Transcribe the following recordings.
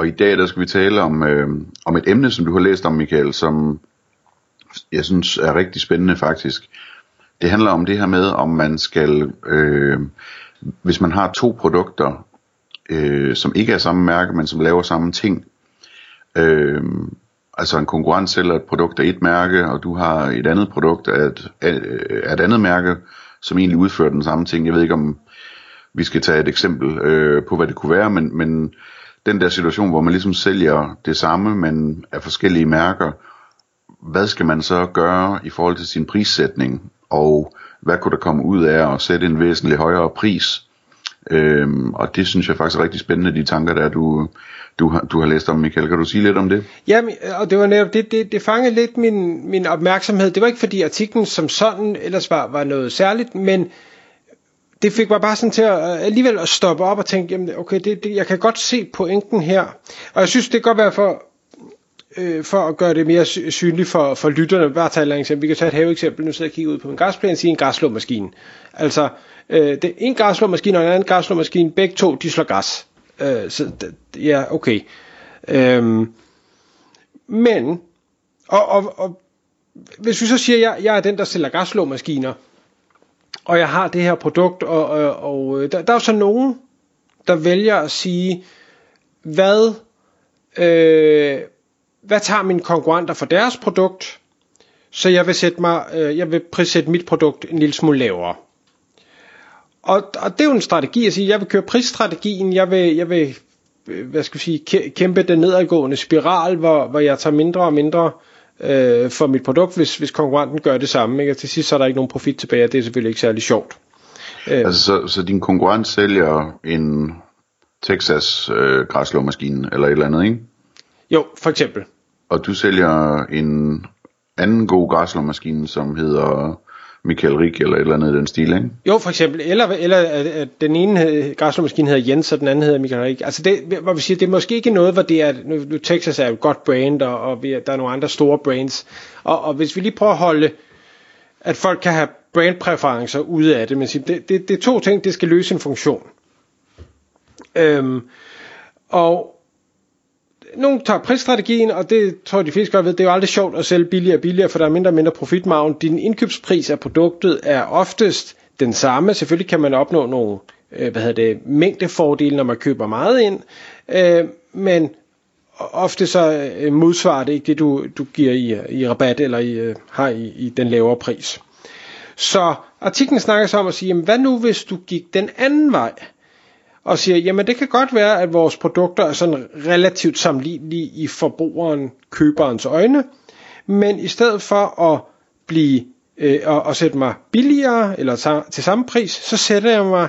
Og i dag der skal vi tale om, øh, om et emne, som du har læst om, Michael, som jeg synes er rigtig spændende faktisk. Det handler om det her med, om man skal, øh, hvis man har to produkter, øh, som ikke er samme mærke, men som laver samme ting. Øh, altså en konkurrent sælger et produkt af et mærke, og du har et andet produkt af et, af et andet mærke, som egentlig udfører den samme ting. Jeg ved ikke om vi skal tage et eksempel øh, på, hvad det kunne være, men, men den der situation, hvor man ligesom sælger det samme, men af forskellige mærker, hvad skal man så gøre i forhold til sin prissætning, og hvad kunne der komme ud af at sætte en væsentlig højere pris? Øhm, og det synes jeg faktisk er rigtig spændende, de tanker, der du, du, har, du har læst om, Michael. Kan du sige lidt om det? Jamen, og det var netop, det, det, det fangede lidt min, min opmærksomhed. Det var ikke fordi artiklen som sådan ellers var, var noget særligt, men det fik mig bare sådan til at øh, alligevel at stoppe op og tænke, jamen okay, det, det, jeg kan godt se pointen her. Og jeg synes, det kan godt være for, øh, for at gøre det mere synligt for, for lytterne. Bare tage et eksempel. Vi kan tage et haveeksempel. Nu sidder jeg og kigger ud på min græsplæne og siger en græsslåmaskine. Altså, øh, det en græsslåmaskine og en anden græsslåmaskine. Begge to, de slår græs. Øh, så ja, okay. Øh, men, og, og, og hvis vi så siger, at jeg, jeg er den, der sælger græsslåmaskiner, og jeg har det her produkt, og, og, og øh, der, der er så nogen, der vælger at sige, hvad, øh, hvad tager mine konkurrenter for deres produkt, så jeg vil, sætte mig, øh, jeg vil prissætte mit produkt en lille smule lavere. Og, og det er jo en strategi at sige, jeg vil køre prisstrategien, jeg vil, jeg vil øh, hvad skal vi sige, kæmpe den nedadgående spiral, hvor, hvor jeg tager mindre og mindre øh, for mit produkt, hvis, hvis konkurrenten gør det samme. Ikke? Og til sidst så er der ikke nogen profit tilbage, og det er selvfølgelig ikke særlig sjovt. Øh. Altså, så, så din konkurrent sælger en Texas øh, græslåmaskine eller et eller andet, ikke? Jo, for eksempel. Og du sælger en anden god græslåmaskine, som hedder Michael Rik eller et eller andet i den stil, ikke? Jo, for eksempel. Eller, eller at den ene græslåmaskine hedder Jens, og den anden hedder Michael Rik. Altså det, hvor vi siger, det er måske ikke noget, hvor det er, nu, nu Texas er jo et godt brand, og, og vi, der er nogle andre store brands. Og, og hvis vi lige prøver at holde, at folk kan have brandpræferencer ud af det, men siger, det, det, det er to ting, det skal løse en funktion. Øhm, og nogen tager prisstrategien, og det tror jeg de fleste godt ved, det er jo aldrig sjovt at sælge billigere og billigere, for der er mindre og mindre profitmargen. Din indkøbspris af produktet er oftest den samme. Selvfølgelig kan man opnå nogle øh, hvad hedder det, mængdefordele, når man køber meget ind, øh, men ofte så øh, modsvarer det ikke det, du, du giver i, i rabat eller i, øh, har i, i den lavere pris. Så artiklen snakker så om at sige, jamen, hvad nu hvis du gik den anden vej? Og siger, jamen det kan godt være, at vores produkter er sådan relativt sammenlignelige i forbrugeren, køberens øjne, men i stedet for at blive øh, og, og sætte mig billigere eller til samme pris, så sætter jeg mig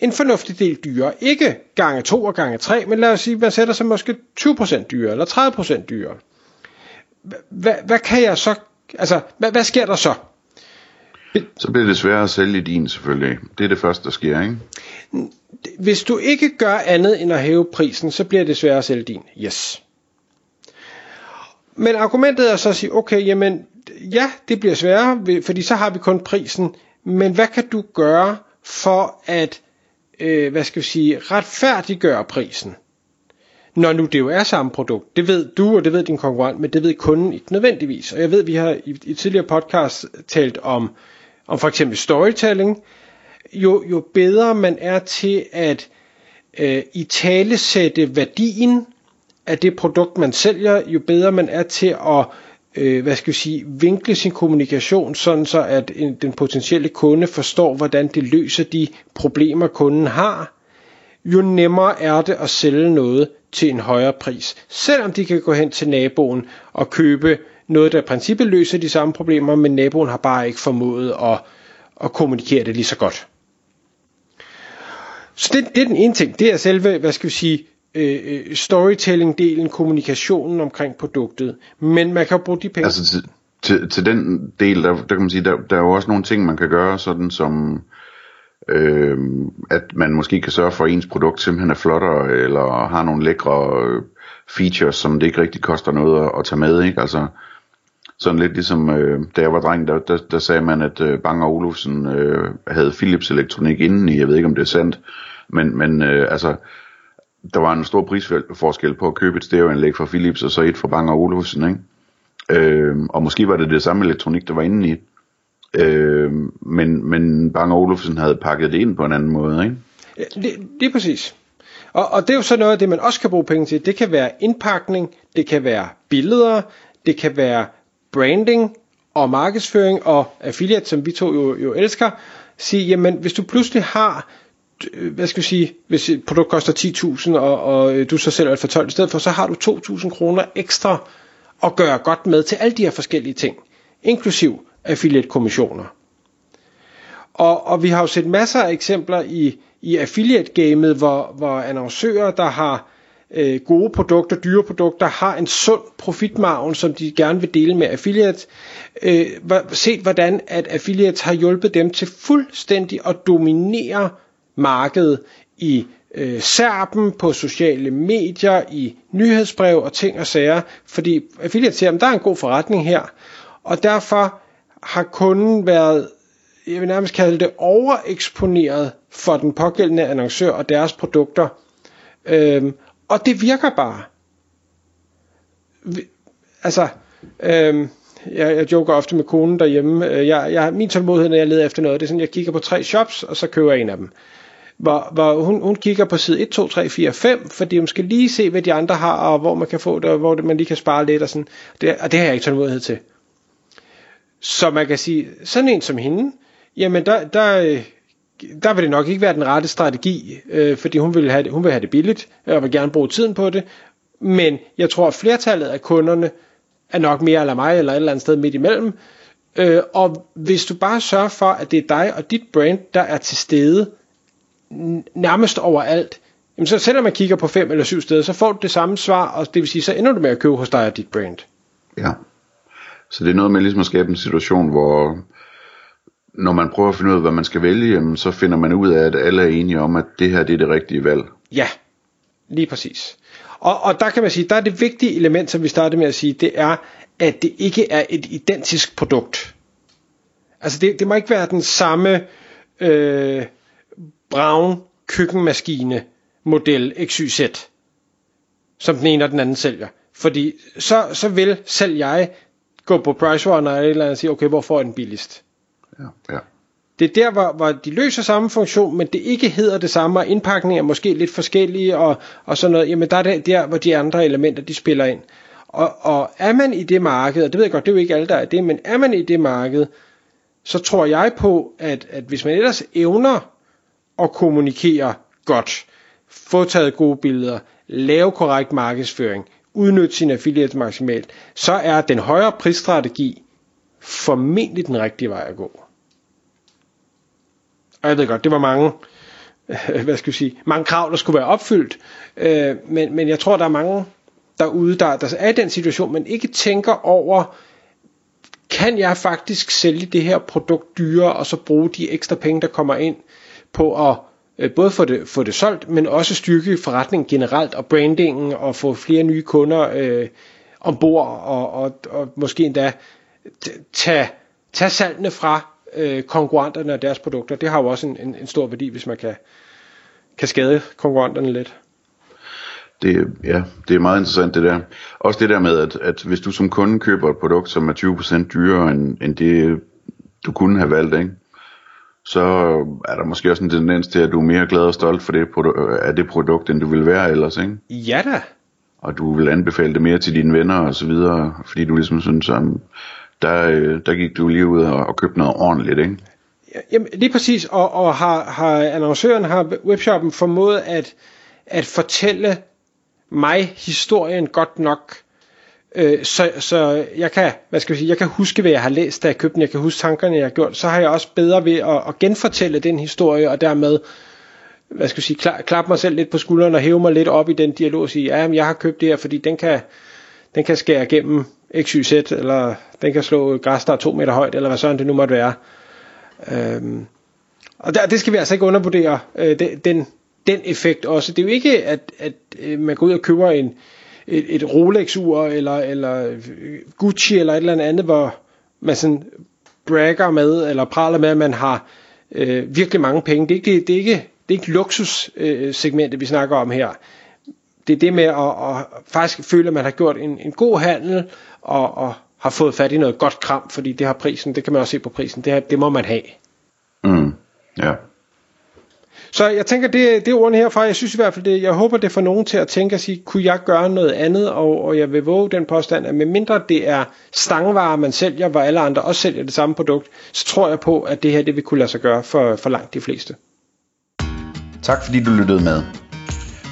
en fornuftig del dyrere. Ikke gange 2 og gange 3, men lad os sige, man sætter sig måske 20% dyrere eller 30% dyrere. Hvad, hvad kan jeg så, altså, hvad, hvad sker der så? Så bliver det sværere at sælge din selvfølgelig. Det er det første, der sker, ikke? Hvis du ikke gør andet end at hæve prisen, så bliver det sværere at sælge din. Yes. Men argumentet er så at sige, okay, jamen, ja, det bliver sværere, fordi så har vi kun prisen, men hvad kan du gøre for at, øh, hvad skal vi sige, retfærdiggøre prisen? Når nu det jo er samme produkt. Det ved du, og det ved din konkurrent, men det ved kunden ikke nødvendigvis. Og jeg ved, vi har i, i tidligere podcast talt om, om for eksempel storytelling, jo, jo bedre man er til at øh, i tale sætte værdien af det produkt, man sælger, jo bedre man er til at øh, hvad skal vi sige, vinkle sin kommunikation, sådan så at en, den potentielle kunde forstår, hvordan det løser de problemer, kunden har, jo nemmere er det at sælge noget til en højere pris. Selvom de kan gå hen til naboen og købe noget, der i princippet løser de samme problemer, men naboen har bare ikke formået at, at kommunikere det lige så godt. Så det, det er den ene ting. Det er selve, hvad skal vi sige, øh, øh storytelling-delen, kommunikationen omkring produktet. Men man kan bruge de penge. Altså til, til, til den del, der, der kan man sige, der, der er jo også nogle ting, man kan gøre, sådan som øh, at man måske kan sørge for, at ens produkt simpelthen er flottere, eller har nogle lækre øh, features, som det ikke rigtig koster noget at, at tage med, ikke? Altså, sådan lidt ligesom, øh, da jeg var dreng, der, der, der sagde man, at øh, Bang og Olufsen øh, havde Philips elektronik inden i, jeg ved ikke om det er sandt, men, men øh, altså, der var en stor prisforskel på at købe et stereoanlæg fra Philips, og så et fra Bang og Olufsen, ikke? Øh, og måske var det det samme elektronik, der var inde i. Øh, men, men Bang og Olufsen havde pakket det ind på en anden måde, ikke? Ja, det, det præcis. Og, og det er jo så noget af det, man også kan bruge penge til. Det kan være indpakning, det kan være billeder, det kan være branding og markedsføring og affiliate, som vi to jo, jo elsker. Sige, jamen hvis du pludselig har øh, hvad skal vi sige, hvis et produkt koster 10.000, og, og øh, du så sælger det for 12 i stedet for, så har du 2.000 kroner ekstra at gøre godt med til alle de her forskellige ting, inklusiv affiliate-kommissioner. Og, og vi har jo set masser af eksempler i, i affiliate-gamet, hvor, hvor annoncører, der har øh, gode produkter, dyre produkter, har en sund profitmargen, som de gerne vil dele med affiliates. Øh, set hvordan at affiliates har hjulpet dem til fuldstændig at dominere markedet i øh, serben, på sociale medier, i nyhedsbrev og ting og sager, fordi affiliates siger, at der er en god forretning her, og derfor har kunden været, jeg vil nærmest kalde det, overeksponeret for den pågældende annoncør og deres produkter. Øhm, og det virker bare. Altså, øhm, jeg, jeg joker ofte med konen derhjemme. Øh, jeg, jeg, min tålmodighed, når jeg leder efter noget, det er sådan, jeg kigger på tre shops, og så køber jeg en af dem. Hvor, hvor hun, hun kigger på side 1, 2, 3, 4, 5, fordi hun skal lige se, hvad de andre har, og hvor man kan få det, og hvor man lige kan spare lidt, og sådan. Det, og det har jeg ikke tålmodighed til. Så man kan sige, sådan en som hende, jamen der, der, øh, der vil det nok ikke være den rette strategi, øh, fordi hun vil, have det, hun vil have det billigt, øh, og vil gerne bruge tiden på det. Men jeg tror, at flertallet af kunderne er nok mere eller mig, eller et eller andet sted midt imellem. Øh, og hvis du bare sørger for, at det er dig og dit brand, der er til stede nærmest overalt, jamen så selvom man kigger på fem eller syv steder, så får du det samme svar, og det vil sige, så ender du med at købe hos dig og dit brand. Ja. Så det er noget med ligesom at skabe en situation, hvor når man prøver at finde ud af, hvad man skal vælge, jamen, så finder man ud af, at alle er enige om, at det her det er det rigtige valg. Ja, lige præcis. Og, og der kan man sige, der er det vigtige element, som vi startede med at sige, det er, at det ikke er et identisk produkt. Altså det, det må ikke være den samme øh, Brown køkkenmaskine model XYZ, som den ene og den anden sælger. Fordi så, så vil selv jeg gå på Pricerunner eller eller andet og sige, okay, hvor får jeg den billigst? Ja, ja. Det er der, hvor, hvor de løser samme funktion, men det ikke hedder det samme, og indpakningen er måske lidt forskellige, og, og sådan noget. Jamen der er det der, hvor de andre elementer, de spiller ind. Og, og er man i det marked, og det ved jeg godt, det er jo ikke alle, der er det, men er man i det marked, så tror jeg på, at, at hvis man ellers evner at kommunikere godt, få taget gode billeder, lave korrekt markedsføring, udnytte sin affiliate maksimalt, så er den højere prisstrategi formentlig den rigtige vej at gå. Og jeg ved godt, det var mange, hvad skal jeg sige, mange krav, der skulle være opfyldt, øh, men, men jeg tror, der er mange derude, der, der er i den situation, men ikke tænker over, kan jeg faktisk sælge det her produkt dyrere, og så bruge de ekstra penge, der kommer ind på at øh, både få det, få det solgt, men også styrke forretningen generelt, og brandingen, og få flere nye kunder øh, ombord, og, og, og måske endda tage, tage salgene fra øh, konkurrenterne og deres produkter. Det har jo også en, en, en stor værdi, hvis man kan, kan skade konkurrenterne lidt. Det, ja, det er meget interessant det der. Også det der med, at, at hvis du som kunde køber et produkt, som er 20% dyrere end, end det, du kunne have valgt, ikke? så er der måske også en tendens til, at du er mere glad og stolt for det, af det produkt, end du vil være ellers, ikke? Ja da. Og du vil anbefale det mere til dine venner og så videre, fordi du ligesom synes, at der, øh, der gik du lige ud og, og købte noget ordentligt, ikke? Jamen, lige præcis, og, og har, har annoncøren, har webshoppen formået at, at fortælle mig historien godt nok, øh, så, så jeg kan, hvad skal jeg sige, jeg kan huske, hvad jeg har læst, da jeg købte den, jeg kan huske tankerne, jeg har gjort, så har jeg også bedre ved at, at genfortælle den historie, og dermed hvad skal jeg sige, klar, klappe mig selv lidt på skulderen og hæve mig lidt op i den dialog og sige, ja, jeg har købt det her, fordi den kan, den kan skære igennem. XYZ, eller den kan slå græs, der er to meter højt, eller hvad sådan det nu måtte være. Øhm, og der, det skal vi altså ikke undervurdere, øh, den, den effekt også. Det er jo ikke, at, at øh, man går ud og køber en, et, et Rolex-ur, eller, eller øh, Gucci, eller et eller andet, hvor man sådan bragger med, eller praler med, at man har øh, virkelig mange penge. Det er ikke, det er ikke, det er ikke luksussegmentet, øh, vi snakker om her. Det er det med at, at faktisk føle, at man har gjort en, en god handel, og, og har fået fat i noget godt kram, fordi det har prisen, det kan man også se på prisen, det, det må man have. Mm, ja. Så jeg tænker, det, det er ordene herfra. Jeg synes i hvert fald, det, jeg håber, det får nogen til at tænke og sige, kunne jeg gøre noget andet? Og, og jeg vil våge den påstand, at medmindre det er stangvarer, man sælger, hvor alle andre også sælger det samme produkt, så tror jeg på, at det her det vil kunne lade sig gøre for, for langt de fleste. Tak fordi du lyttede med.